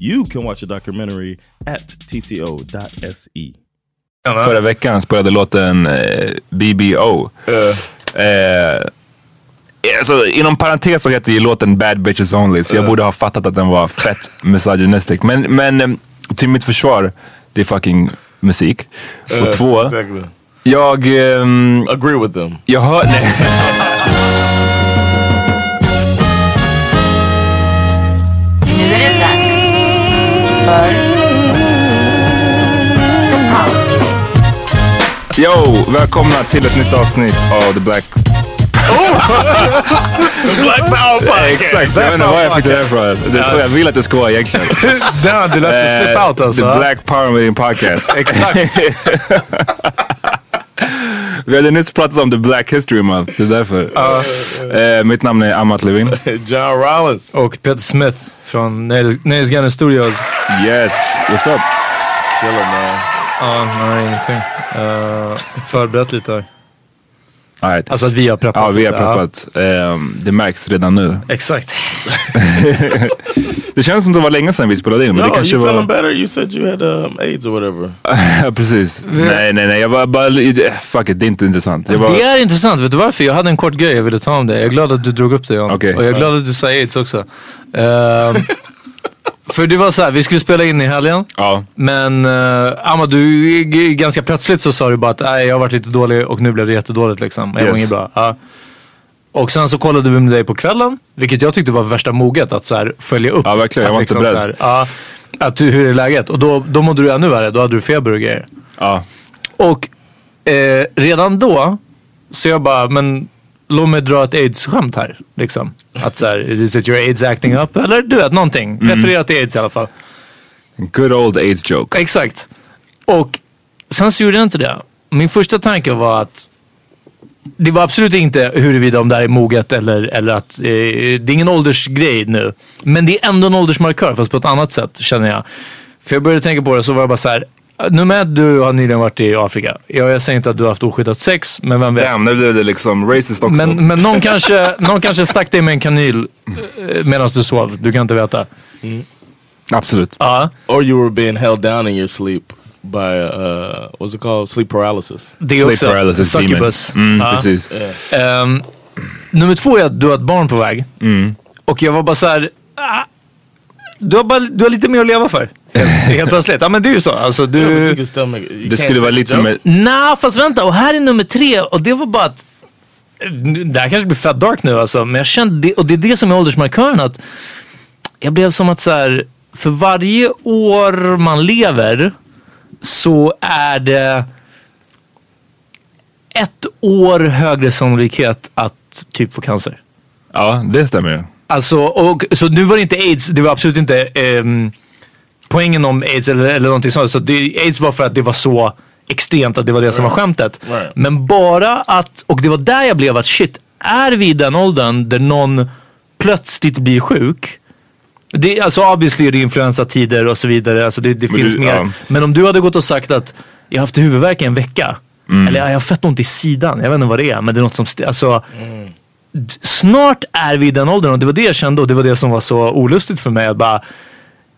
You can watch the documentary at tco.se. Förra veckan spelade låten eh, BBO. Eh, alltså, inom parentes så heter ju låten Bad Bitches Only, så jag borde ha fattat att den var fett misogynistic. Men, men eh, till mitt försvar, det är fucking musik. Och två, Exactly. jag... ehm, Agree with them. jag hör... Nej. Yo, välkomna till ett nytt avsnitt av The Black... Black Power Podcast! Exakt, jag vet inte var jag fick det ifrån. Det är så jag vill att det ska vara egentligen. Den, du lät det slip Eh, out alltså. The Black Power Meeting Podcast. Exakt. Vi hade nyss pratat om The Black History Month, det är därför. Eh, mitt namn är Amat Levin. John Rollins. Och Peter Smith från Nils Gunner Studios. Yes, what's up? Chilling man. Ja, nej ingenting. Uh, förberett lite här. All right. Alltså att vi har preppat. Ja, vi har preppat. Ehm, det märks redan nu. Exakt. Det känns som det var länge sedan vi spelade in, men No, det kanske you feeling var... better? You said you had um, AIDS or whatever. Ja, Precis. Nej, nej, nej. Jag var bara... Fuck it, det är inte intressant. Jag Det är intressant. Vet du varför? Jag hade en kort grej jag ville ta om det. Jag är glad att du drog upp det John. Okej. Och jag är glad att du sa aids också. Ehm, för det var så här, vi skulle spela in i helgen. Ja. Men uh, Amma, du, ganska plötsligt så sa du bara att jag har varit lite dålig och nu blev det jättedåligt liksom. Jag var Yes. inget bra. Ja. Och sen så kollade vi med dig på kvällen, vilket jag tyckte var värsta moget att så här, följa upp. Ja, verkligen. Jag Att var inte så beredd. här, ja, att, hur är läget? Och då, då mådde du ännu värre, då hade du feber och grejer. Ja. Och eh, redan då, så jag bara, men låt mig dra ett aids-skämt här. Liksom. Att så här, is it your aids acting up? Eller du vet, någonting. Referera till aids i alla fall. Good old AIDS joke. Exakt. Och sen så gjorde jag inte det. min första tanke var att det var absolut inte huruvida om det här är moget eller, eller att eh, det är ingen åldersgrej nu. Men det är ändå en åldersmarkör fast på ett annat sätt känner jag. För jag började tänka på det så var jag bara så här. Ett, du har nyligen varit i Afrika. Jag, jag säger inte att du har haft oskyddat sex, men vem vet. Damn, nu blev det liksom racist också. Men, men någon, kanske, någon kanske stack dig med en kanyl eh, medan du sov. Du kan inte veta. Absolut. Ja, Or you were being held down in your sleep by, uh, what's it called? Sleep paralysis. det är Sleep också paralysis succubus. Mm, Ja. precis. Ehm, nummer två är att du har ett barn på väg. Och jag var bara så här. Du, har bara, du har lite mer att leva för. Helt, plötsligt. Ja men det är ju så. Alltså, du... Det skulle vara lite med... Nej, fast vänta. Och här är nummer tre. Och det var bara att... Det här kanske blir fett dark nu alltså. Men jag kände det. Och det är det som är åldersmarkören. Att jag blev som att så här. För varje år man lever så är det ett år högre sannolikhet att typ få cancer. Ja, det stämmer ju. Alltså, och, så nu var det inte aids, det var absolut inte ehm, poängen om aids eller, eller någonting sånt. Så det, aids var för att det var så extremt att det var det som var skämtet. Right. Men bara att, och det var där jag blev att shit, är vi i den åldern där någon plötsligt blir sjuk. Det, alltså obviously är det influensatider och så vidare, alltså det, det finns du- mer. ja. Men om du hade gått och sagt att jag har haft huvudvärk i en vecka. Mm. Eller jag har fett ont i sidan, jag vet inte vad det är. Men det är något som, alltså d- snart är vi i den åldern och det var det jag kände och det var det som var så olustigt för mig. Att bara,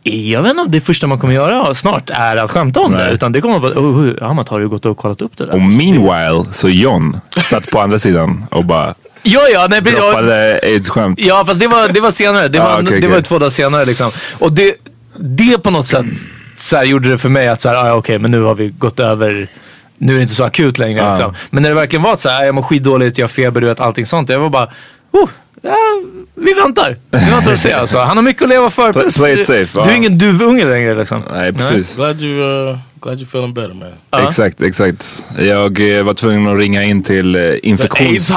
jag vet inte om det första man kommer göra snart är att skämta om det. Nej. Utan det kommer att vara, oh, oh, ja, man har du gått och kollat upp det där? Och meanwhile så John satt på andra sidan och bara Ja, ja, nej, droppade aids-skämt. Ja, fast det var, det var senare. Det var, Ah, okej, det okej. var två dagar senare liksom. Och det, det på något sätt så här, gjorde det för mig att så här, ah, ja, okej, men nu har vi gått över. Nu är det inte så akut längre. Ah. Liksom. Men när det verkligen var så här, jag mår skitdåligt, jag har feber, du vet allting sånt. Jag var bara, oh, ja, vi väntar. Vi väntar och ser alltså. Han har mycket att leva för. Play- play it safe, Du är ja. ingen duvunge längre liksom. Nej, precis. Glad you, uh, glad you're feeling better man. Exakt, exakt. Jag eh, var tvungen att ringa in till eh, infektions...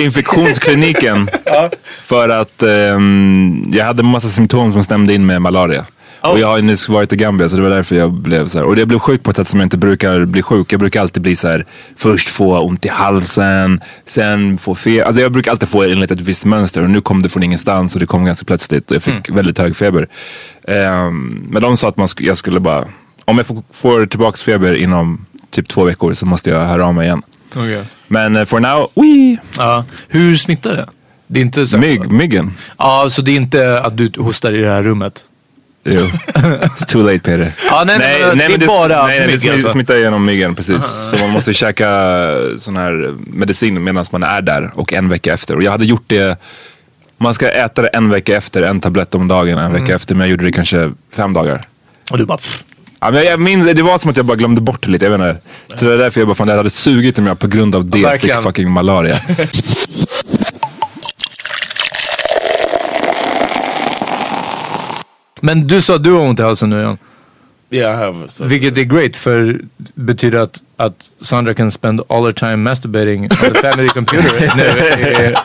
Infektionskliniken. för att ehm, jag hade massa symptom som stämde in med malaria. Och jag har ju nyss varit i Gambia så det var därför jag blev så här. Och jag blev sjuk på ett sätt som jag inte brukar bli sjuk. Jag brukar alltid bli så här. Först få ont i halsen, sen få feber. Alltså jag brukar alltid få enligt ett visst mönster. Och nu kom det från ingenstans och det kom ganska plötsligt. Och jag fick väldigt hög feber. Ehm, men de sa att man sk- jag skulle bara, om jag får, får tillbaks feber inom typ två veckor så måste jag höra av mig igen. Men eh, for now, wee. Ja. Hur smittar det? Det är inte så Mygg, myggen. Ja, så det är inte att du hostar i det här rummet? Jo. It's too late Peter. Ja, nej, nej, men det är bara nej, nej, mygg, det alltså. smittar genom myggen precis. Så man måste käka sån här medicin medan man är där och en vecka efter. Och jag hade gjort det, man ska äta det en vecka efter, en tablett om dagen en Mm. vecka efter. Men jag gjorde det kanske fem dagar. Och du bara, pff. Ja, men jag minns, det var som att jag bara glömde bort det lite, jag vet inte. Så det är därför jag bara, fan det hade sugit om jag på grund av det Ja, fick fucking malaria. Men du sa att du har ont i halsen nu igen. Yeah, I have. So. Vilket är great för betyder att, att Sandra kan spend all her time masturbating on the family computer. nu, är,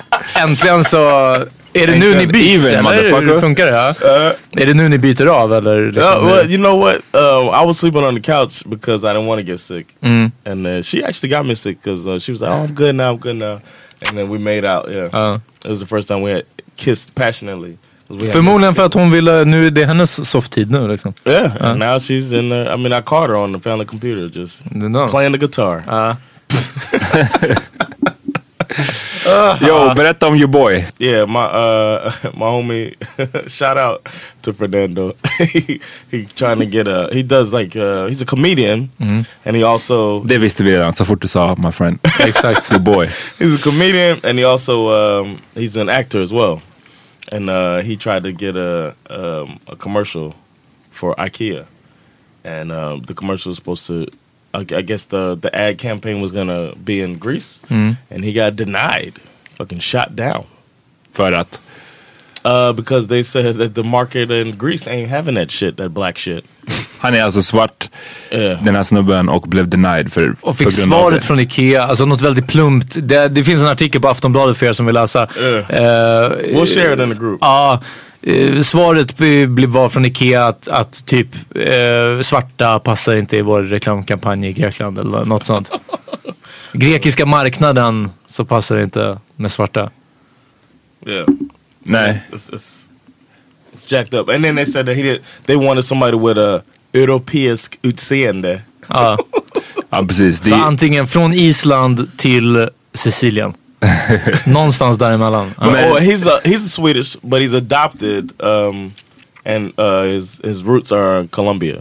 äntligen så, är det nu ni byts Even, eller? motherfucker. Hur funkar det? Ja? är det nu ni byter av eller? Liksom, Uh, well, you know what? Um, I was sleeping on the couch because I didn't want to get sick, Mm. and uh, she actually got me sick because uh, she was like, "Oh, I'm good now, I'm good now," and then we made out. Yeah, Ja. it was the first time we had kissed passionately. Förmodligen för att hon ville, nu är det hennes softtid nu liksom. Yeah, and now she's in. The, I mean, I caught her on the family computer, just No. playing the guitar. Ja. Yo, berätta om your boy. Yeah, my uh my homie shout out to Fernando. he, he trying to get a he does like uh he's a comedian and he also Det visste vi redan så fort du sa my friend. Exakt. Your boy. he's a comedian and he also um he's an actor as well. And uh he tried to get a um a commercial for IKEA. And um the commercial was supposed to I, I guess the the ad campaign was gonna be in Greece and he got denied. Fucking shot down. För att? Uh, because they said that the market in Greece ain't having that shit, that black shit. Han är alltså svart, Yeah. den här snubben, och blev denied för, Och fick på grund av svaret det. från Ikea, alltså något väldigt plumpt. Det, det finns en artikel på Aftonbladet för er som vill läsa. Yeah. Eh, We'll share it in the group. Ja, eh, svaret var från Ikea att, att typ eh, svarta passar inte i vår reklamkampanj i Grekland eller något sånt. Grekiska marknaden så passar det inte med svarta. Yeah. Nej. It's, it's, it's, it's jacked up. And then they said that he did, they wanted somebody with a europeisk utseende. Ja. Ja, precis. Det, Så antingen från Island till Sicilien. Någonstans däremellan. Ja. But, oh, he's a he's a Swedish, but he's adopted, um, and uh, his his roots are in Colombia.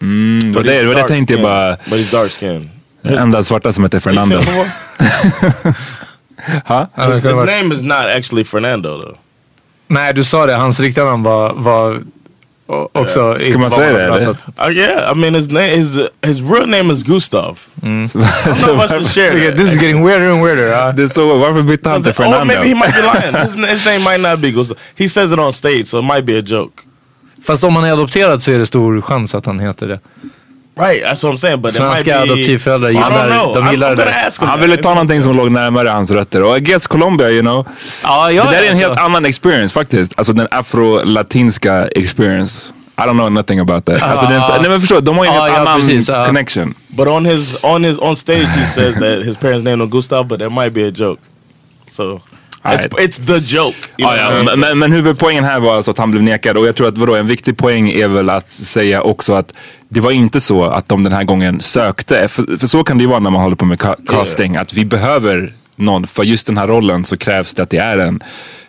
mm, det var det, det, var det jag tänkte jag bara. But he's dark skinned. Den enda svarta som heter Fernando. ha? Ja, det His, kan his vara- name is not actually Fernando though. Nej, du sa det. Hans riktiga namn var, var o- också... Ska man säga det, eller? Uh, yeah, I mean his name his his real name is Gustav. I'm not much to share that. this is getting weirder and weirder. ja. Det är så, varför bytte han till Or Fernando? maybe he might be lying. His, his name might not be Gustav. He says it on stage, so it might be a joke. Fast om han är adopterad så är det stor chans att han heter det. Right, that's what I'm saying. But it might Svenska be. adoptivföräldrar I don't gillar, know. de I'm, gillar I'm det ask him. Han ville ta någonting som låg närmare hans rötter. Och I guess Colombia, you know. Ja, ja, det där är en alltså. helt annan experience faktiskt. Alltså den afro-latinska experience. I don't know nothing about that. Alltså, den, nej men förstå, de har ju en helt ja, annan precis, ja. connection. But on his on his on stage, he says that his parents' name is Gustav, but that might be a joke. So it's, it's the joke. you Ja, men, men, huvudpoängen här var alltså att han blev nekad. Och jag tror att vadå, en viktig poäng är väl att säga också att det var inte så att de den här gången sökte, för, för så kan det ju vara när man håller på med ca- casting, att vi behöver någon, för just den här rollen så krävs det att det är en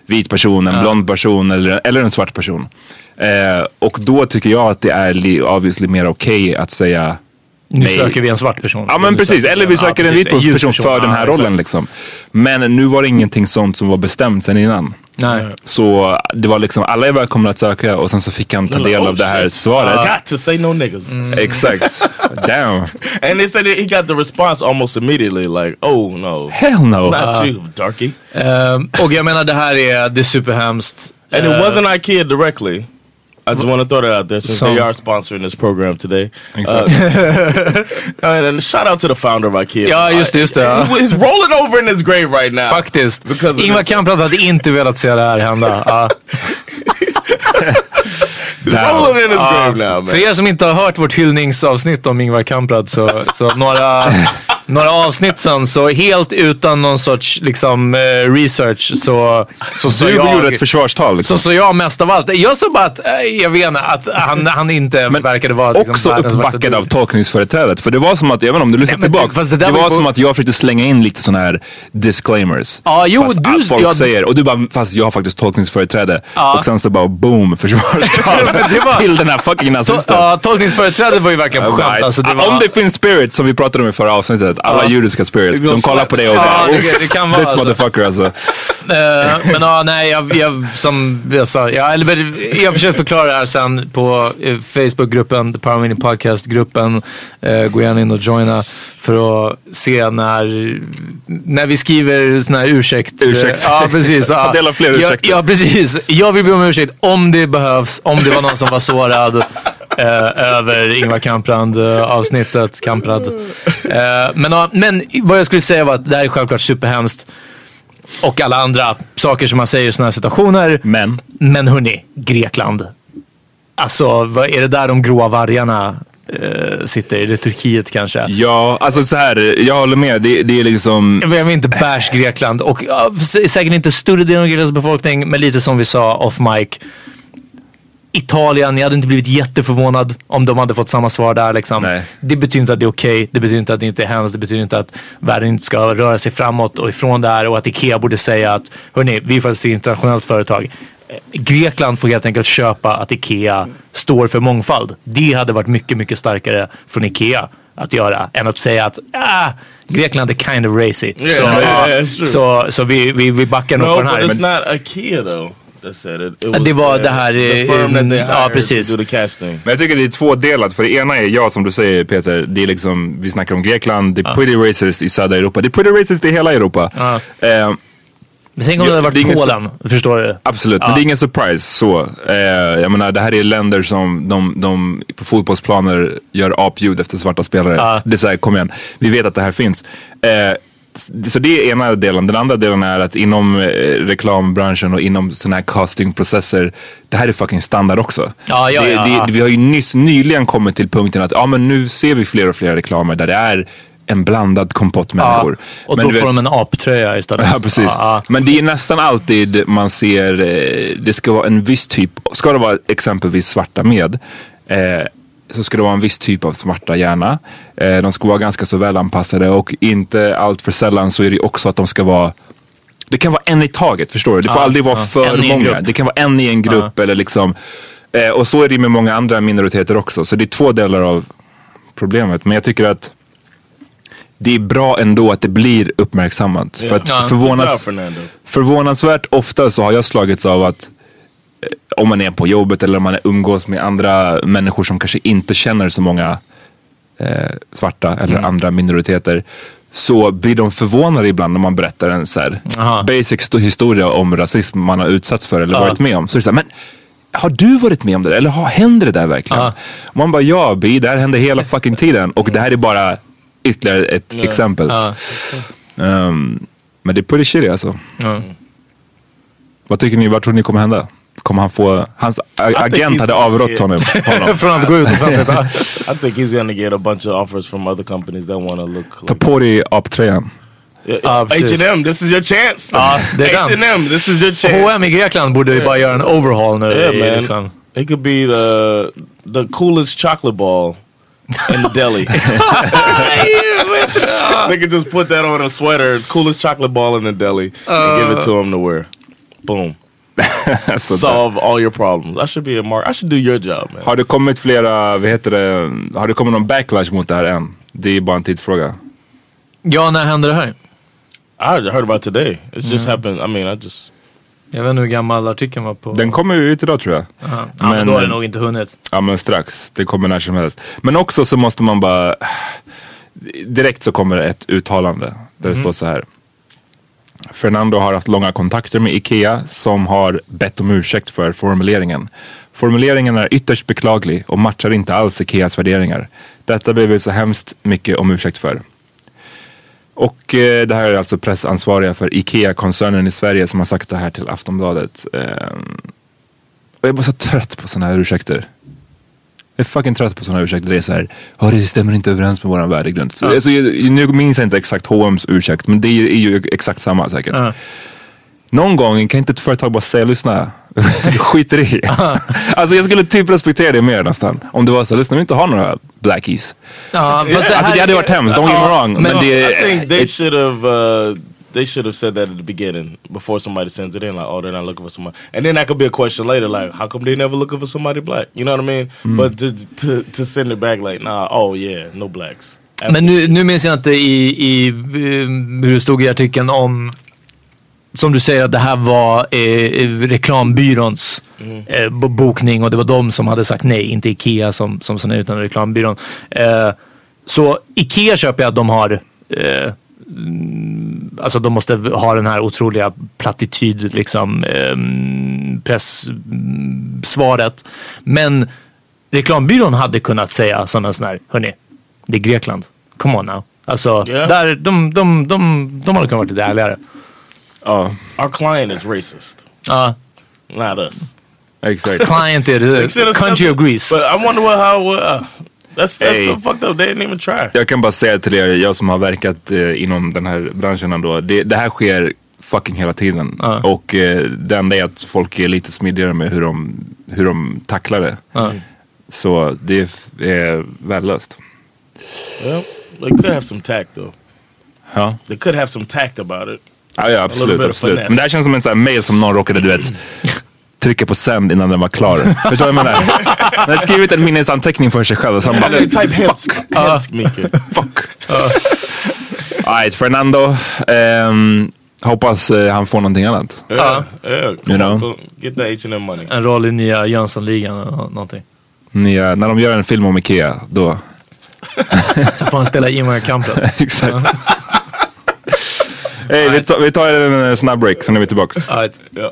vit person, en blond person eller, eller en svart person. Eh, och då tycker jag att det är obviously mer okej att säga Nu nej. söker vi en svart person. Ja men precis, eller vi söker en precis, vit ljus person för den här exakt. rollen liksom. Men nu var det ingenting sånt som var bestämt sen innan. Nej. Så det var liksom, alla är välkomna att söka och sen så fick han ta del "Oh, av det här svaret. Got to say no niggas. Exakt. Damn. And they said he got the response almost immediately, like, "Oh no, Hell no. not you, darky." Ehm, och jag menar det här är, det är superhemskt. And it Eh, wasn't IKEA directly. I just want to throw that out there since Some- they are sponsoring this program today. Exakt. Uh, and, and shout out to the founder of IKEA. Ja, just det, just det, ja. He- He's rolling over in his grave right now. Faktiskt. Ingvar. Kamprad hade inte velat se det här hända. Ja. Rolling in his grave now, man. För er som inte har hört vårt hyllningsavsnitt om Ingvar Kamprad så, så några, några avsnitt sen så helt utan någon sorts liksom eh, research så, så Du jag, gjorde ett försvarstal så liksom. sa jag mest av allt. Jag sa bara att, eh, jag vet inte, att han, han inte verkade vara liksom, Också uppbackad av tolkningsföreträdet. För det var som att, även om du lyssnar men tillbaka, det- det var på- som att jag försökte slänga in lite sådana här disclaimers. Ja, jo, fast du- folk ja, säger, och du bara, fast jag har faktiskt tolkningsföreträde. Ja. Och sen så bara boom, försvarstal Men var- till den här fucking To, nazisten. ja, tolkningsföreträdet var ju verkligen skämt. Right. Alltså, det var, Om det finns spirits som vi pratade om i förra avsnittet, alla Ja. judiska spirits, Det de kollar på det och Ja, bara, det- "Uff, det kan vara this alltså." motherfucker alltså. Eh, men ja, nej, jag, jag, som jag sa, jag, eller, jag försöker förklara det här sen på eh, Facebookgruppen, The Power Mini Podcast-gruppen. Eh, gå gärna in och joina för att se när, när vi skriver sån här ursäkt. Ursäkt. Ja, precis. Ta Ja. del av fler ja, ursäkter. ja, precis. Jag vill be om ursäkt om det behövs, om det var någon som var sårad eh, över Ingvar Kamprad eh, avsnittet. Kamprad. Eh, men, ja, men vad jag skulle säga var att det här är självklart superhemskt. Och alla andra saker som man säger i sådana här situationer. Men, Men hörni, Grekland. Alltså, vad, är det där de gråa vargarna eh, sitter? Är det Turkiet kanske? ja, alltså så här, jag håller med. Det, det är liksom, Jag vill inte bash Grekland och ja, sä- säkert inte större delen av Greklands befolkning, men lite som vi sa off mic. Italien, jag hade inte blivit jätteförvånad om de hade fått samma svar där. Liksom. Nej. Det betyder inte att det är okej, det betyder inte att det inte är hemskt, det betyder inte att världen inte ska röra sig framåt och ifrån det här och att Ikea borde säga att hörni, vi är faktiskt ett internationellt företag. Eh, Grekland får helt enkelt köpa att Ikea står för mångfald. Det hade varit mycket, mycket starkare från Ikea att göra än att säga att ah, Grekland är kind of racy. Yeah, så, yeah, yeah, it's så, så vi, vi, vi backar nog No, på den but här. it's Men, not IKEA though. That said it. it Ja, det var det här, the ja, precis. the. Men jag tycker det är tvådelat. För det ena är, ja som du säger Peter, det är liksom, vi snackar om Grekland, det är pretty racist i södra Europa. Det är pretty racist i hela Europa. Ja. Eh, men tänk om det Ja, hade det är varit ingen Polen, förstår du? absolut, men det är ingen surprise så. Eh, jag menar det här är länder som de, de på fotbollsplaner gör apljud efter svarta spelare. Ja. Det är såhär, kom igen, vi vet att det här finns. Eh, så det är ena delen. Den andra delen är att inom eh, reklambranschen och inom sådana här castingprocesser, det här är fucking standard också. Ja, ja, det, ja, ja. Det, vi har ju nyss, nyligen kommit till punkten att ja, men nu ser vi fler och fler reklamer där det är en blandad kompott människor. Och Men då får vet- de en aptröja istället. Ja, precis. Ja, ja. Men det är nästan alltid man ser, eh, det ska vara en viss typ, ska det vara exempelvis svarta med, eh, så ska det vara en viss typ av svarta gärna. Eh, de ska vara ganska så välanpassade och inte allt för sällan så är det också att de ska vara det kan vara en i taget, förstår du? Det får Ja, aldrig vara ja. för många. Det kan vara en i en grupp eller liksom. Eh, och så är det med många andra minoriteter också. Så det är två delar av problemet. Men jag tycker att det är bra ändå att det blir uppmärksammat. För att Fernando. förvånansvärt ofta så har jag slagits av att om man är på jobbet eller om man umgås med andra människor som kanske inte känner så många eh, svarta eller Mm. andra minoriteter. Så blir de förvånade ibland när man berättar en så här Aha. basic sto- historia om rasism man har utsatts för eller Ja. varit med om. Så är det så här, men har du varit med om det där? Eller har, händer det där verkligen? Och man bara, ja bi, det här händer hela fucking tiden. Och det här är bara ytterligare ett exempel. Ja. Ehm, men det är pretty shitty alltså. Ja. Vad tycker ni, vad tror ni kommer hända? Kommer han få, hans agent hade avrått honom. Från att gå ut. I think he's gonna get a bunch of offers from other companies that want to look Ta like på dig aptröjan. H&M. This is your chance. Den. H&M. This is your chance. H&M i Grekland borde ju bara göra en overhaul nu. Yeah, man. Liksom. He could be the the coolest chocolate ball in the deli. they could just put that on a sweater, coolest chocolate ball in the deli, and give it to him to wear. Boom. Solve all your problems. I should be a mark. I should do your job, man. Har det kommit flera, vad heter det, har det kommit någon backlash mot det här än? Det är bara en tidsfråga. Ja, när hände det här? I heard about today. It's just happened. I mean, I just Jag vet inte hur gammal artikeln var på. Den kommer ju ut idag tror jag. Ja, men, men- då har det nog inte hunnit. Ja men strax, det kommer när som helst. Men också så måste man bara, direkt så kommer ett uttalande där det står så här. Fernando har haft långa kontakter med IKEA som har bett om ursäkt för formuleringen. Formuleringen är ytterst beklaglig och matchar inte alls Ikeas värderingar. Detta ber vi så hemskt mycket om ursäkt för. Och eh, det här är alltså pressansvariga för IKEA-koncernen i Sverige som har sagt det här till Aftonbladet. Eh, och jag är bara så trött på sådana här ursäkter. Jag är fucking trött på sådana ursäkter. Det är såhär, ja det stämmer inte överens med våran värdegrund. Så, alltså, jag, nu minns jag inte exakt H&M's ursäkt, men det är, ju exakt samma säkert. Ja. Någon gång kan inte ett företag bara säga, lyssna, skiter i. alltså jag skulle typ respektera det mer nästan. Om det var så, lyssna vi inte ha några blackies. Ja, Alltså det hade varit hemskt, don't get me wrong. Men, men- det, I think they should have. Uh, they should have said that at the beginning before somebody sends it in. Like, oh, they're not looking for somebody, and then that could be a question later. Like, how come they never looking for somebody black? You know what I mean? But to to to send it back like, nah, oh yeah, no blacks. Men nu, nu minns jag inte i, i eh, hur det stod i artikeln om som du säger att det här var eh, reklambyråns eh, bo- bokning och det var de som hade sagt nej, inte Ikea som, som sa nej utan reklambyrån. Eh, så Ikea köper jag att de har eh, mm, Alltså de måste ha den här otroliga plattityd liksom eh, pressvaret. Men reklambyrån hade kunnat säga sådana sån här, hörni, det är Grekland. Come on now. Alltså, Yeah. där, de, de, de, de hade kunnat vara lite ärligare. ja, Our client is racist, Ja, not us. exakt. client är country of Greece. But I wonder what how. Uh, that's that's Hey. fucked up. They didn't even try. Jag kan bara säga till er, jag som har verkat eh, inom den här branschen ändå. Det, det här sker fucking hela tiden. Ja. Och eh, det enda är att folk är lite smidigare med hur de, hur de tacklar det. Ja. Så det är, värdelöst. Well, they could have some tact though. Ja. They could have some tact about it. Ja, ja absolut. absolut. Men det här känns som en sån här mail som någon råkade, du vet, trycka på sänd innan den var klar. Förstår du vad jag menar? Han har skrivit en minnesanteckning för sig själv och sen bara, They type hemsk, hemsk Mika. fuck. Alright, Fernando. ehm, hoppas eh, han får någonting annat. Yeah, yeah. You know? get the H and M money. En roll i nya Jönssonligan eller nå- någonting. Nya, när de gör en film om Ikea, då. Så får han spela Ingvar-kampen. Exakt. Hey, vi, tar, vi tar en eh, snabb break, sen är vi tillbaks. All right. Yeah.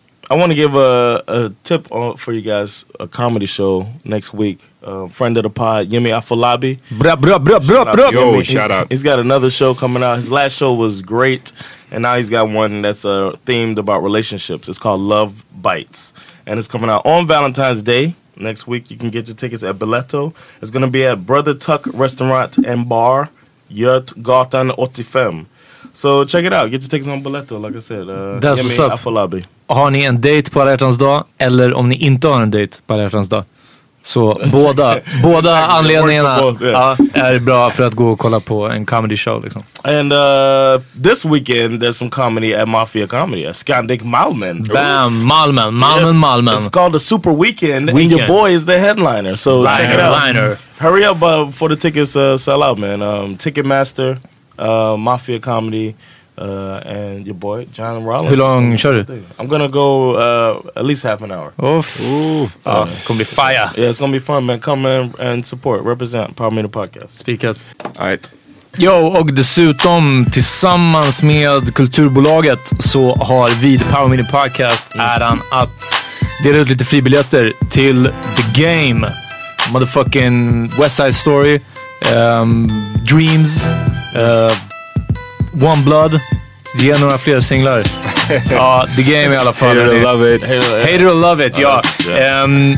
I want to give a, a tip on, for you guys. A comedy show next week. Uh, friend of the pod, Yemi Afolabi. Bra, bra, bra, bra, bra. Yo, He's- shout out. He's got another show coming out. His last show was great, and now he's got one that's uh, themed about relationships. It's called Love Bites, and it's coming out on Valentine's Day next week. You can get your tickets at Biletto. It's going to be at Brother Tuck Restaurant and Bar, Yurt Götgatan 85. So check it out. Get your tickets on Biletto, like I said. Uh, That's what's up. Afolabi. Har ni en date på alla hjärtans dag eller om ni inte har en date på alla hjärtans dag. Så båda, båda anledningarna both, ja, är bra för att gå och kolla på en comedy show. Liksom. And uh, this weekend, there's some comedy at Mafia Comedy at Skandik Malmen. Bam! Malmen, Malmen, Yes. Malmen. It's called the Super Weekend, and Weekend. your boy is the headliner. So check it out. Headliner. Hurry up uh, before the tickets uh, sell out, man. Um, Ticketmaster, uh, Mafia Comedy, uh, and your boy John Rollins. Hur lång kör du? I'm gonna go uh, at least half an hour. Uff. Ja, det kommer bli fire. Yeah, it's gonna be fun, man. Come in and support, represent Power Meter Podcast. Spikat. All right. Jo, och dessutom tillsammans med Kulturbolaget så har vi, The Power Meeting Podcast, äran att dela ut lite fribiljetter till The Game. Motherfucking West Side Story, ehm, Dreams, eh, One Blood. Ge några fler singlar. ja, The Game i alla fall. Hate it or love it. Hate it or love it, ja. Ehm,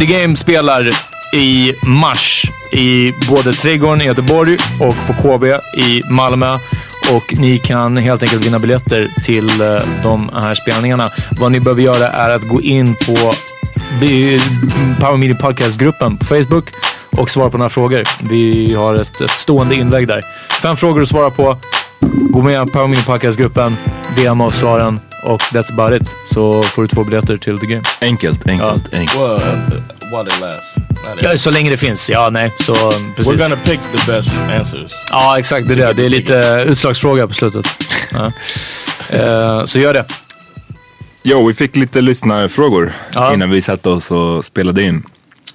The Game spelar i mars i både Trädgården i Göteborg och på KB i Malmö. Och ni kan helt enkelt vinna biljetter till eh, de här spelningarna. Vad ni behöver göra är att gå in på Power Media Podcast-gruppen på Facebook och svara på några frågor. Vi har ett, ett stående inlägg där. Fem frågor att svara på. Gå med Power Media Podcast-gruppen, DM oss svaren och that's about it. Så får du två biljetter till The Game. Enkelt, enkelt, enkelt. Well, uh, while they last. Not Ja, så länge det finns. Ja, nej. Så precis. We're gonna pick the best answers. Ja, exakt. Det är det. Det är lite utslagsfråga på slutet. Ja. Eh, så gör det. Jo, vi fick lite lyssnarfrågor Ja. innan vi satte oss och spelade in.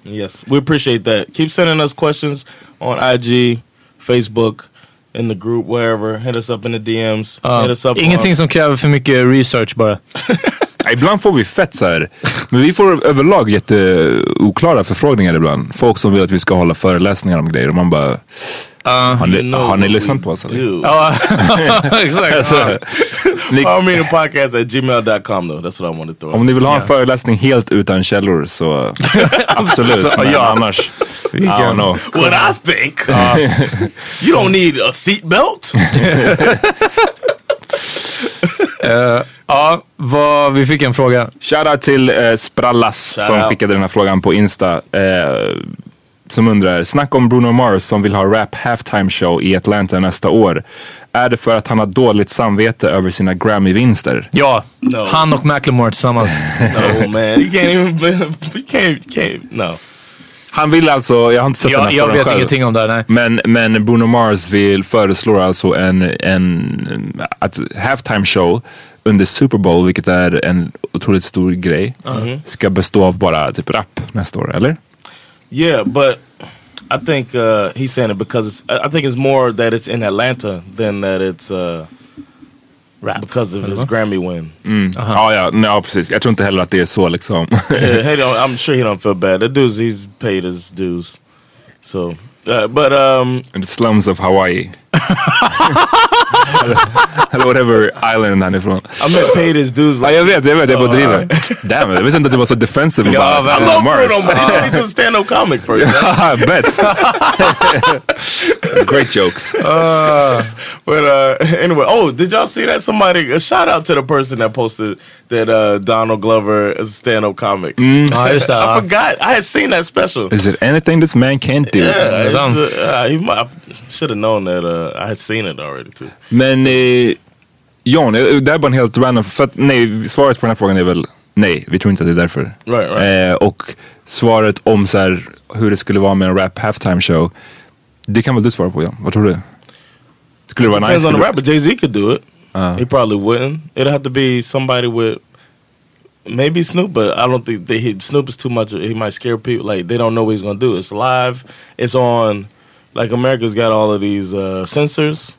Yes, we appreciate that. Keep sending us questions on IG, Facebook, in the group, wherever. Hit us up in the DMs. Ja. Hit us up Ingenting on, som kräver för mycket research bara. Ibland får vi fett så här. Men vi får överlag jätteoklara förfrågningar ibland. Folk som vill att vi ska hålla föreläsningar om grejer och man bara... har ni, har ni lyssnat på oss eller? Ja, exakt. Alltså, ni, Podcast at gmail.com though. That's what I want to throw. om ni vill ha en föreläsning helt utan källor så absolut. Så, men ja. annars, I don't know. what I think. you don't need a seatbelt. Eh, ja, vad, vi fick en fråga. Shoutout till eh, Sprallas Shout som out. skickade den här frågan på Insta. Eh, som undrar, snack om Bruno Mars som vill ha rap halftime show i Atlanta nästa år. Är det för att han har dåligt samvete över sina Grammy-vinster? Ja, No. han och Macklemore tillsammans. no man, you can't even. You can't. Can't. No. Han vill alltså, jag har inte sett den Jag, här jag vet själv. ingenting om det här, nej. Men, men Bruno Mars vill, föreslår alltså en, en att halftime show under Super Bowl, vilket är en otroligt stor grej, Mhm. ska bestå av bara typ rap nästa år, eller? Yeah, but I think uh, he's saying it because it's. I- I think it's more that it's in Atlanta than that it's uh, Rap. because of his Eller? Grammy win. Mm. Ja, ja, nej, ja, precis. Jag tror inte heller att det är så liksom. yeah, he don't, I'm sure he don't feel bad. The dude's he's paid his dues. So, uh, but um, In the slums of Hawaii. Eller whatever island han är ifrån. I meant paid his dues. Ja, jag vet, jag vet. Jag bara Oh, driver. alright. Damn, jag visste inte att du var så defensive Ja, about I Bruno love Mars. Bruno Mars. He's a stand-up comic first. I bet. Great jokes. Uh, but uh, anyway, oh, did y'all see that? Somebody a shout out to the person that posted that uh, Donald Glover is a stand-up comic. Ja, just det. I forgot. I had seen that special. Is it anything this man can't do? Yeah, it's, uh, uh, he might, should have known that. Uh, I had seen it already too. Men eh, Jan, det här är bara en helt random, för att nej, svaret på den här frågan är väl nej, vi tror inte att det är därför. Right, right. Eh, och svaret om så här, hur det skulle vara med en rap halftime show, det kan väl du svara på Jan? Vad tror du? Skulle det vara Depends nice? on the rapper. Jay Z could do it. Uh. He probably wouldn't. It'd have to be somebody with maybe Snoop, but I don't think they, he, Snoop is too much. He might scare people. Like they don't know what he's gonna do. It's live. It's on. Like America's got all of these uh, censors,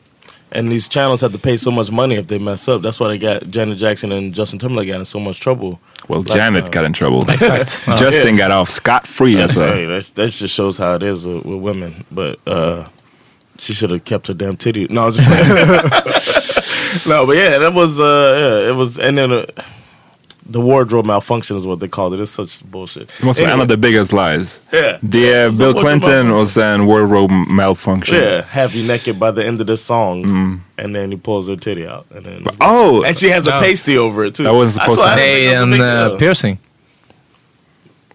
and these channels have to pay so much money if they mess up. That's why they got Janet Jackson and Justin Timberlake got in so much trouble. Well, Last Janet time. got in trouble. Exakt. Ja. Justin got off scot free. That's, Alltså. hey, that's, that just shows how it is with, with women. But uh, she should have kept her damn titty. No, just no, but yeah, that was uh, yeah, it was, and then uh, the wardrobe malfunction is what they called it. It's such bullshit. Det måste vara en Anyway, av the biggest lies. Yeah. Det är So Bill what's Clinton was saying wardrobe malfunction. Yeah, have you naked by the end of the song, mm. and then he pulls her titty out, and then Oh! and she has a No. pasty over it too. That wasn't supposed to I Det didn't think um, är uh, it was a en uh, deal.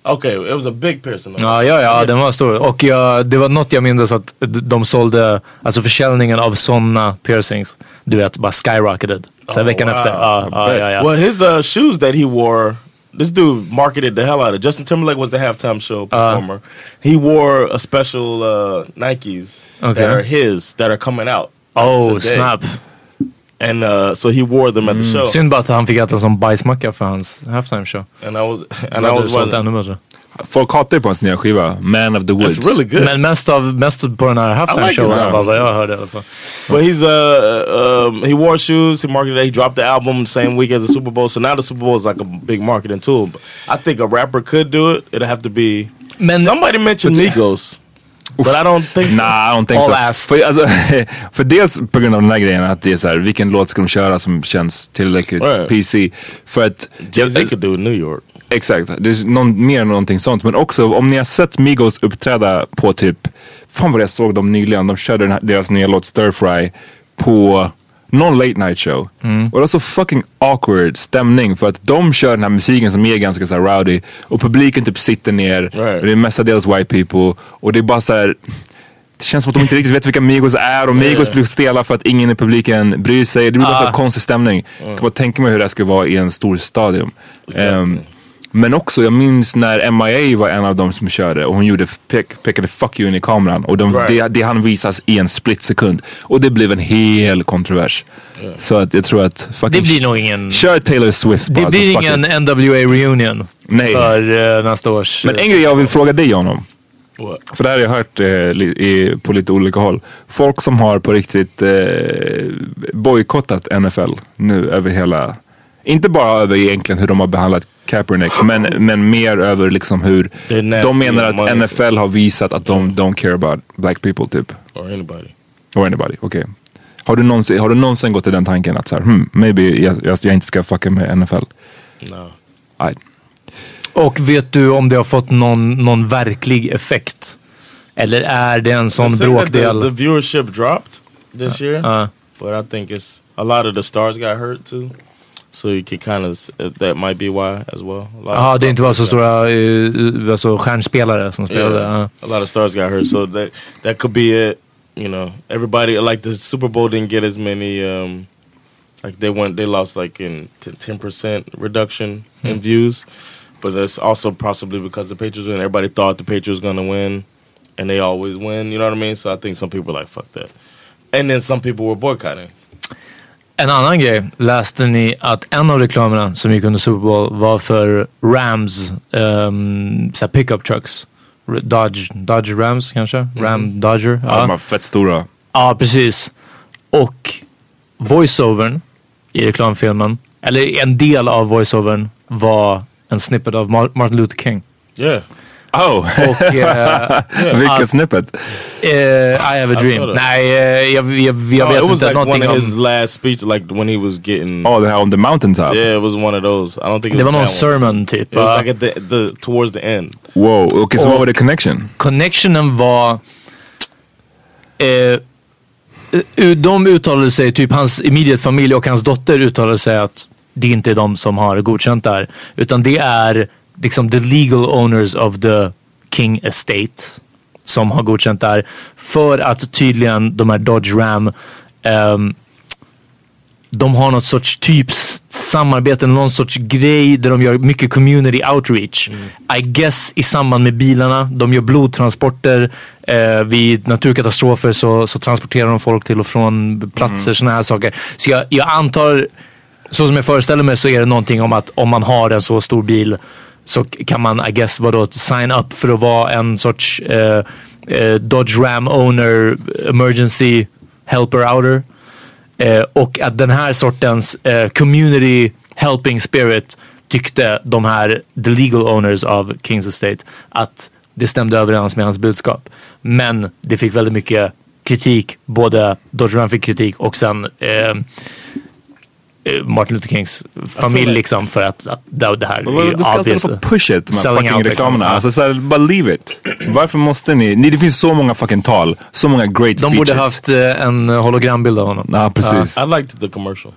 Piercing. Okay, it was a big piercing. Ja, ja, ja, den var stor. Och jag, det var något jag minns att de sålde, alltså försäljningen av sådana piercings, du vet, bara skyrocketed. Sen Oh, veckan wow. efter, ja, ja, ja, ja. Well, his uh, shoes that he wore, this dude marketed the hell out of. it. Justin Timberlake was the halftime show performer. he wore a special uh, Nikes Okay. that are his that are coming out. Oh, today. snap. And uh, so he wore them at the show. Synd bara att han fick äta som bajsmacka för hans halftime show. And I was and Det I hade was sålt wondering, ännu bättre. Folk hatar ju på hans nya skiva, Man of the Woods. it's really good. Men mest, av, mest på den här halftime like showen album. var vad jag hörde i alla fall. But he's uh um, he wore shoes. He marketed. it. He dropped the album the same week as the Super Bowl. So now the Super Bowl is like a big marketing tool. But I think a rapper could do it. It'd have to be. Men Somebody mentioned Migos, but I don't think so. Nah, I don't think All so. ass. För, alltså, för dels på grund av den här grejen att det är så här, vilken låt ska de köra som känns tillräckligt Right. PC? För att... Jay Z could do New York. Exakt, det är någon, mer än någonting sånt. Men också om ni har sett Migos uppträda på typ, fan vad jag såg dem nyligen. De körde den här, deras nya låt Stir Fry på någon late night show. Mm. Och det var så fucking awkward stämning för att de kör den här musiken som är ganska så här rowdy och publiken typ sitter ner Right. och det är mestadels white people och det är bara så här. Det känns som att de inte riktigt vet vilka Migos är och Migos blir stela för att ingen i publiken bryr sig. Det blir bara så Ah. konstig stämning. Jag kan bara tänka mig hur det här skulle vara i en stor stadion. Ehm, men också, jag minns när MIA var en av dem som körde och hon gjorde, pek, pekade fuck you in i kameran. Och de, Right. det, det han visas i en split sekund. Och det blev en hel kontrovers. Så att jag tror att fucking... det blir nog ingen... Kör Taylor Swift bara. Det blir ingen it. NWA reunion Nej. för eh, nästa års... Men en grej jag vill fråga dig John om. What? För det här har jag hört eh, i, på lite olika håll. Folk som har på riktigt eh, bojkottat NFL nu över hela, inte bara över egentligen hur de har behandlat Kaepernick, men, men mer över liksom hur de menar att money. NFL har visat att de don't care about black people typ. Or anybody. Or anybody, okej. Har, du någonsin, har du någonsin gått till den tanken att så här, hmm, maybe jag, jag, jag inte ska fucka med NFL? No. Nej. Och vet du om det har fått någon, någon verklig effekt? Eller är det en sån bråkdel? The, the viewership dropped this year, Uh, but I think it's a lot of the stars got hurt too. So you could kind of uh, that might be why as well. A lot Ja, of ah, det inte var så stars got- stora uh, alltså, stjärnspelare som spelade. Yeah, ja. a lot of stars got hurt, so that that could be it. You know, everybody like the Super Bowl didn't get as many. Um, like they went, they lost like in ten percent reduction in hmm. views. but that's also possibly because the Patriots win. Everybody thought the Patriots going to win, and they always win. You know what I mean? So I think some people were like, "Fuck that," and then some people were boycotting. En annan grej, läste ni att en av reklamerna som gick under Super Bowl var för Rams um, så pickup trucks? Dodge, Dodge Rams kanske? Ram Dodger? Ja, de var fett stora. Ja, precis. Och voiceovern i reklamfilmen, eller en del av voiceovern var en snippet av Mar- Martin Luther King. Yeah. Oh, Och eh, vilken att- snippet. eh, I have a dream. Nej, eh, jag, jag, jag No, vet it was inte like någonting one of om... his last speech, like when he was getting. Oh, det här on the mountaintop. Yeah, it was one of those. I don't think it Det was var någon that one. sermon typ. It was va? like at the, the towards the end. Wow, okej så Och- vad var det connection? Connectionen var... Eh, eh, de uttalade sig, typ hans immediate familj och hans dotter uttalade sig att det inte är de som har godkänt det här. Utan det är liksom the legal owners of the King Estate som har godkänt det här. För att tydligen de här Dodge Ram ehm, de har något sorts typ samarbete, någon sorts grej där de gör mycket community outreach. I guess i samband med bilarna. De gör blodtransporter. Eh, vid naturkatastrofer så, så transporterar de folk till och från platser, såna här saker. Så jag, jag antar, så som jag föreställer mig så är det någonting om att om man har en så stor bil så kan man, I guess, vadå, sign up för att vara en sorts eh, eh, Dodge Ram owner, emergency helper outer. Eh, och att den här sortens eh, community helping spirit tyckte de här the legal owners av Kings Estate att det stämde överens med hans budskap. Men det fick väldigt mycket kritik. Både Dodge Ram fick kritik och sen eh, Martin Luther Kings familj liksom för att, att det det här är Du ska alltid på push it, de här Selling fucking out, liksom. reklamerna. Ja. Alltså såhär, bara leave it. Varför måste ni? ni? Det finns så många fucking tal, så många great De speeches. borde haft eh, en hologrambild av honom. Ja, precis. I liked the commercial.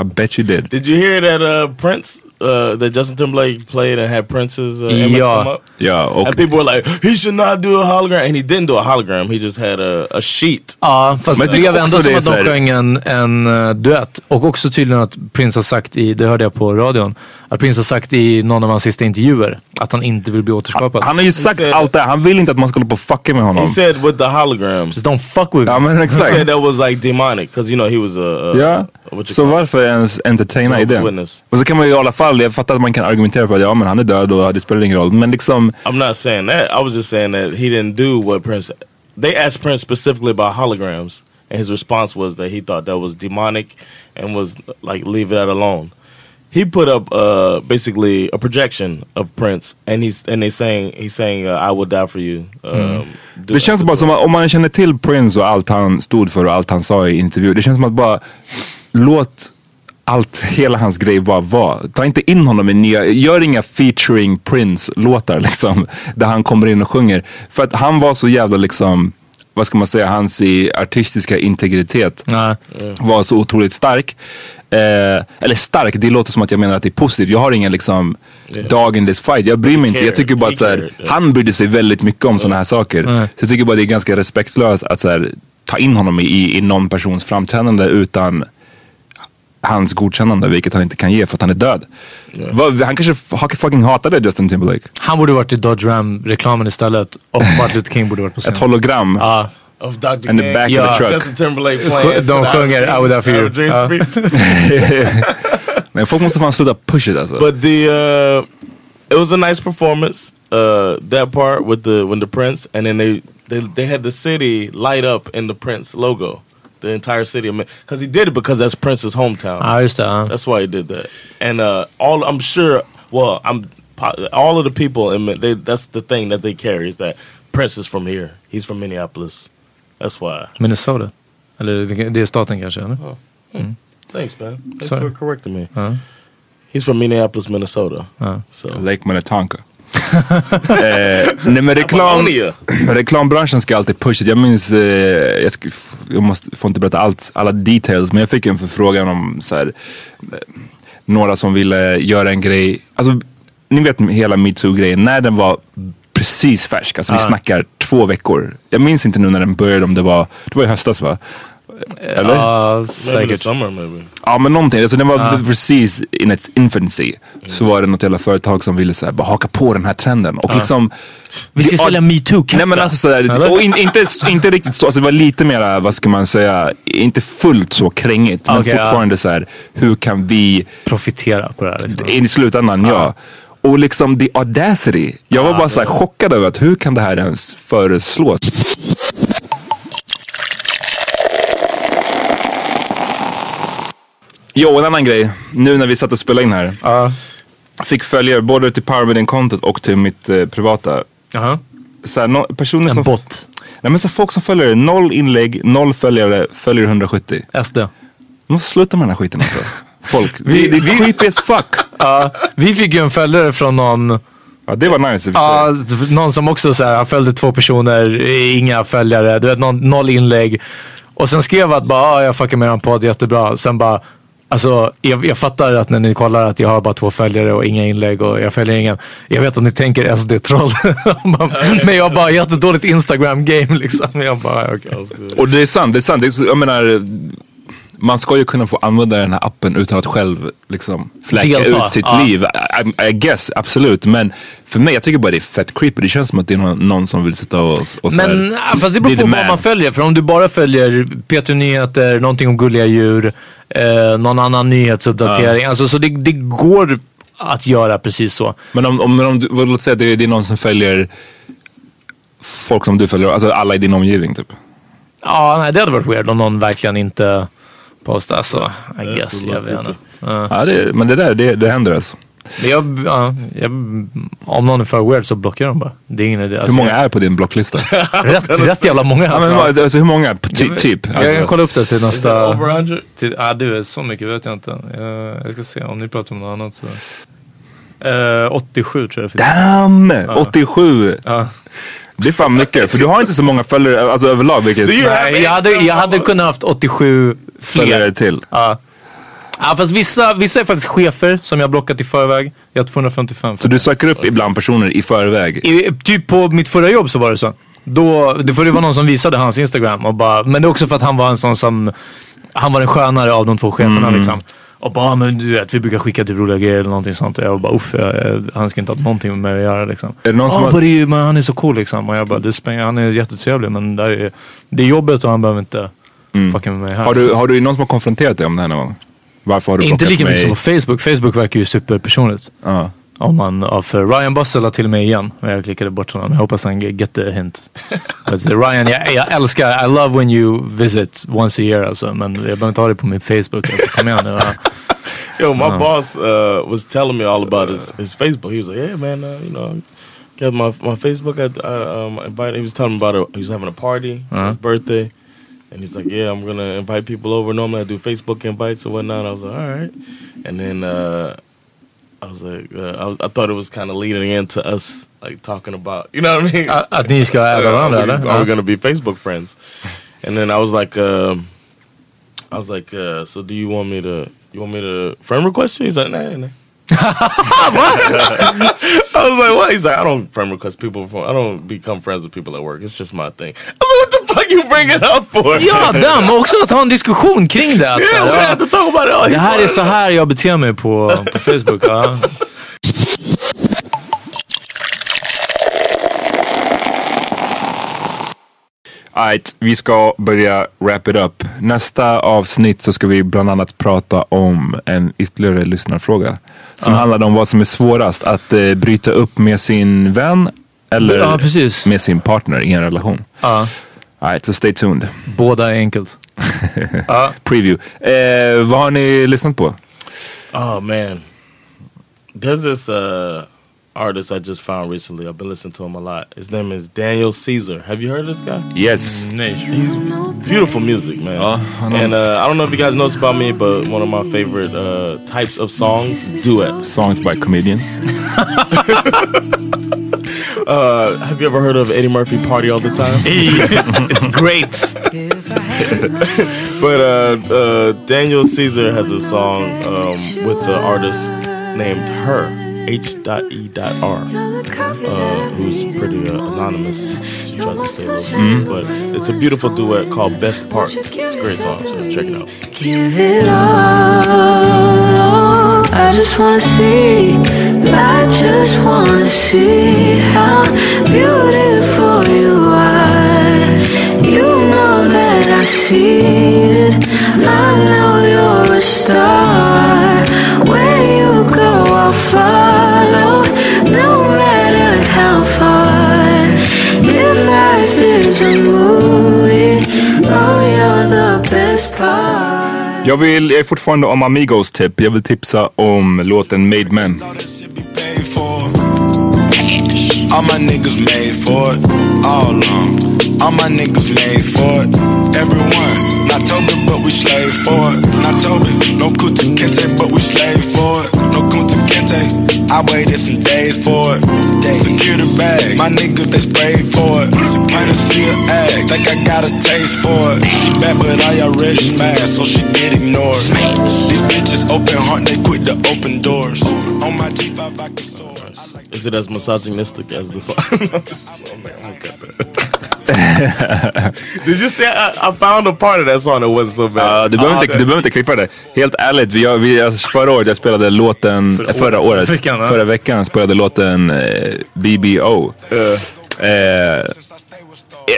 I bet you did. Did you hear that uh, Prince, uh, that Justin Timberlake played and had Prince's uh, image Ja. come up? Ja, och And people were like, he should not do a hologram. And he didn't do a hologram. He just had a, a sheet. Ja, fast Men det blev ändå som det att de sjöng en, en uh, duett. Och också tydligen att Prince har sagt i, det hörde jag på radion, att Prince har sagt i någon av hans sista intervjuer att han inte vill bli återskapad. han har ju sagt said- allt det. Han vill inte att man ska hålla på och fucka med honom. He said with the holograms. Just don't fuck with me. Ja men He exakt. said that was like demonic because you know he was a, a Ja, what you så it? varför ens entertaina idén? Witness. Och så kan man ju i alla fall, jag fattar att man kan argumentera för att ja men han är död och det spelar ingen roll. Men liksom, I'm not saying that. I was just saying that he didn't do what Prince. They asked Prince specifically about holograms, and his response was that he thought that was demonic and was like leave that alone. He put up uh, basically a projection of Prince, and he's and they saying he's saying uh, I will die for you. Um, do- det känns bara som att om man känner till Prince och allt han stod för och allt han sa i intervjuer. Det känns som att bara låt allt, hela hans grej bara vara. Ta inte in honom i nya, gör inga featuring Prince-låtar liksom. Där han kommer in och sjunger. För att han var så jävla liksom, vad ska man säga, hans i artistiska integritet Nej. var så otroligt stark. Eh, eller stark, det låter som att jag menar att det är positivt. Jag har ingen liksom dog in this fight. Jag bryr mig inte. Jag tycker bara He att så här, cared, yeah. han brydde sig väldigt mycket om sådana här saker. Så jag tycker bara det är ganska respektlöst att så här, ta in honom i, i någon persons framträdande utan hans godkännande, vilket han inte kan ge för att han är död. Vad- Han kanske fucking hatade Justin Timberlake. Han borde varit i Dodge Ram-reklamen istället och Martin Luther King borde varit på scen. Ett hologram. Ja. of Dr. And the back of Yeah. the truck. Justin Timberlake playing. De sjunger I would die for you. Have. Men folk måste fan sluta push it alltså. But the uh, it was a nice performance. Uh, that part with the when the Prince and then they they they had the city light up in the Prince logo, the entire city. of Because he did it because that's Prince's hometown. Ja, just det. That's why he did that. And uh, all I'm sure, well, I'm all of the people, in, Min- they, that's the thing that they carry is that Prince is from here. He's from Minneapolis. That's why. Minnesota. Eller det- det är staten kanske? Eller? Oh. Mm. Thanks, man. Thanks Sorry. for correcting me. Uh-huh. He's from Minneapolis, Minnesota. Uh-huh. So Lake Minnetonka. Eh, nej men reklam, reklambranschen ska alltid pusha. Jag minns, eh, jag, ska, jag måste, får inte berätta allt, alla details, men jag fick en förfrågan om så här, eh, några som ville göra en grej. Alltså, ni vet hela metoo-grejen, när den var precis färsk, alltså vi snackar två veckor. Jag minns inte nu när den började, om det var, det var i höstas va? Eller? Ja, säkert. summer maybe. Ja men någonting, alltså den var precis in its infancy. Så var det något jävla företag som ville så här, bara haka på den här trenden. Och liksom... Vi ska Ja, sälja metoo-kaffe. Nej men alltså sådär, och in, inte, inte riktigt så, alltså det var lite mera, vad ska man säga, inte fullt så krängigt. Men Okej, ja. fortfarande så här, hur kan vi, Profitera på det här. Liksom. i slutändan ja. Och liksom the audacity. Jag var bara så här chockad över att hur kan det här ens föreslås? Jo, en annan grej. Nu när vi satt och spelade in här. Fick följare både till Powermeeting-kontot och till mitt eh, privata. Jaha. Så här, no, personer En som... bot. Nej men så här, folk som följer noll inlägg, noll följare, följer 170. SD. De måste sluta med den här skiten alltså. Folk, vi, det är creepy as fuck. Ja, vi fick ju en följare från någon, Ja det var nice ja, någon som också så här, han följde två personer, inga följare, du vet, noll inlägg. Och sen skrev att bara, ah, jag fuckar med en podd, jättebra. Sen bara, alltså jag, jag fattar att när ni kollar att jag har bara två följare och inga inlägg och jag följer ingen. Jag vet att ni tänker SD-troll. Men jag har bara jättedåligt Instagram-game liksom. Jag bara, okay. Och det är sant, det är sant. Det är, jag menar, man ska ju kunna få använda den här appen utan att själv liksom fläcka Delta, ut sitt ja. liv. I, I guess, absolut. Men för mig, jag tycker bara det är fett creepy. Det känns som att det är någon, någon som vill sitta och, och här, Men ja, fast det beror be på vad man. följer. För om du bara följer Peter Nyheter, någonting om gulliga djur, eh, någon annan nyhetsuppdatering. Alltså, så det, det går att göra precis så. Men om, om, om du, vad- låt säga att det, det är någon som följer folk som du följer, alltså alla i din omgivning typ. Ja, nej, det hade varit weird om någon verkligen inte postar. Alltså, I guess, jag vet inte. Ja, det, men det där, det, det händer alltså. Men jag, ja, jag, om någon är för weird så blockar jag dem bara. Det är ingen idé. Hur Alltså, många är på din blocklista? Rätt, rätt jävla många ja, alltså. men, vad- alltså, hur många? Ty, typ? Jag kan Alltså, kolla upp det till nästa... over 100? Till, ah, du, är så mycket vet jag inte. Jag, jag ska se om ni pratar om något annat så. Eh, 87 tror jag det finns. damn! 87! Ja. Det är fan mycket. För du har inte så många följare alltså, överlag. Vilket Nej, jag, hade, jag hade kunnat haft 87 följare fler. till. Ja. Ja, fast vissa, vissa är faktiskt chefer som jag blockat i förväg. Jag har 255. Så du söker upp ibland personer i förväg? I, typ på mitt förra jobb så var det så. Då, det får det vara någon som visade hans Instagram. Och bara, men det är också för att han var en sån som, han var den skönare av de två cheferna Mm. liksom. Och bara, men du vet, vi brukar skicka typ roliga grejer eller någonting sånt. Och jag bara, uff, han ska inte ha någonting med mig att göra liksom. Är det någon som Ja, har- är- men han är så cool liksom. Och jag bara, det spelar, han är jättetrevlig men det är, det är jobbet och han behöver inte fucka med mig här. Mm. Har du, har du någon som har konfronterat dig om det här någon gång? Varför har du inte lika mycket mig? som på Facebook. Facebook verkar ju superpersonligt. Ja. Om man, ja, för Ryan Bussell la till mig igen. Jag klickade bort honom. Jag hoppas han get the hint. But, uh, Ryan, jag, jag älskar, I love when you visit once a year alltså. Men jag behöver inte ha det på min Facebook. Alltså, kom igen nu. ja. Yo, my Uh-huh. boss uh, was telling me all about his, his Facebook. He was like, "Yeah, man, uh, you know, got my my Facebook. I, I um, invited. He was telling me about it. He was having a party Uh-huh. his birthday, and he's like, "Yeah, I'm gonna invite people over. Normally, I do Facebook invites or whatnot." I was like, "All right," and then uh, I was like, uh, I, was, I thought it was kind of leading into us like talking about, you know what I mean? Att, att ni ska äga Uh, varandra are, we, eller? are we gonna be Facebook friends? And then I was like, um, I was like, uh, so do you want me to? You want me to friend request you? He's like, nah, nah. I was like, what? He's like, I don't friend request people. From, I don't become friends with people at work. It's just my thing. I was like, what the fuck you bring it up for? Ja, damn! Och också att ha en diskussion kring det. Alltså. Yeah, Ja. Det här är så här jag beter mig på, på Facebook. Ja. Alright, vi ska börja wrap it up. Nästa avsnitt så ska vi bland annat prata om en ytterligare lyssnarfråga. Som handlade om vad som är svårast, att eh, bryta upp med sin vän eller Ja, med sin partner i en relation. Ja. Alright, så stay tuned. Båda är enkelt. Ja. Preview. Eh, vad har ni lyssnat på? Oh man, there's this uh, artist I just found recently. I've been listening to him a lot. His name is Daniel Caesar. Have you heard of this guy? Yes. Nej. He's beautiful music, man. I and uh, I don't know if you guys know this about me, but one of my favorite uh, types of songs, duets. Songs by comedians. Uh, have you ever heard of Eddie Murphy "Party All the Time"? It's great! but uh, uh, Daniel Caesar has a song um, with the artist named Her, H.E.R. Uh, who's pretty uh, anonymous. She tries to stay a little Mm. but it's a beautiful duet called Best Part. It's a great song, so check it out. Give it all. I just wanna see. I just wanna see how beautiful Jag, vill, jag är fortfarande om Amigos tipp. Jag vill tipsa om låten Made Men. All my niggas made for it, all along. All my niggas made for it, everyone. Not Toby, but we slave for it. Not Toby, no Kuta Kente, but we slave for it. No Kunta Kente, I waited some days for it. Secure the bag, my niggas they sprayed for it. Kinda see her act, think I got a taste for it. She bad, but I already smashed, so she get ignored. These bitches open heart, they quit the open doors. On my G5, I can soar. Is it as misogynistic as the song? Did you say I, I found a part of that song that wasn't so bad? Ja, du, behöver inte, du behöver inte klippa det. Helt ärligt, vi, vi, alltså, förra året jag spelade låten, förra, förra året, veckan, förra veckan spelade låten eh, BBO. Eh,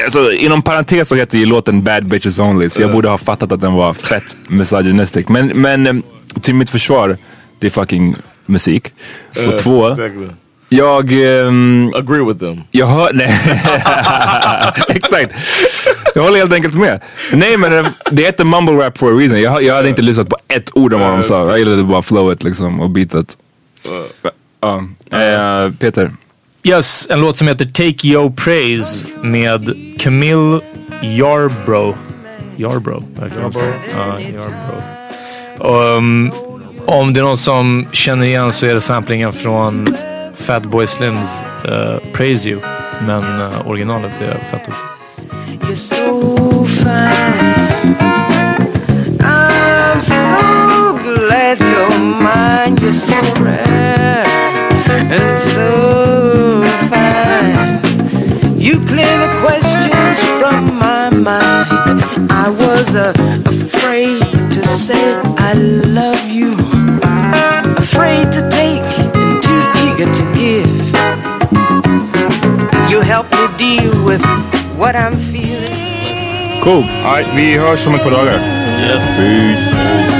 alltså, inom parentes så heter ju låten Bad Bitches Only, så jag borde ha fattat att den var fett misogynistic. Men, men eh, till mitt försvar, det är fucking musik. Och två, Exactly. Jag... ehm, Agree with them. jag hör... Nej. Exakt. Jag håller helt enkelt med. Nej men det- det heter mumble rap for a reason. Jag, jag hade inte lyssnat på ett ord om vad de sa. Jag gillade bara flowet liksom och beatet. Ja. Eh, Peter. Yes, en låt som heter Take Yo Praise med Camille Yarbrough. Yarbrough? verkar det som. Ja, Yarbrough. Um, om det är någon som känner igen så är det samplingen från Fatboy Slims uh, Praise You. Men uh, originalet är fett också. You're so fine. I'm so glad you're mine. You're so rare and so fine. You clear the questions from my mind. I was uh, afraid to say I love you. Afraid to You help me deal with what I'm feeling. Cool. Alright, vi hörs om ett par dagar. Yes. Peace.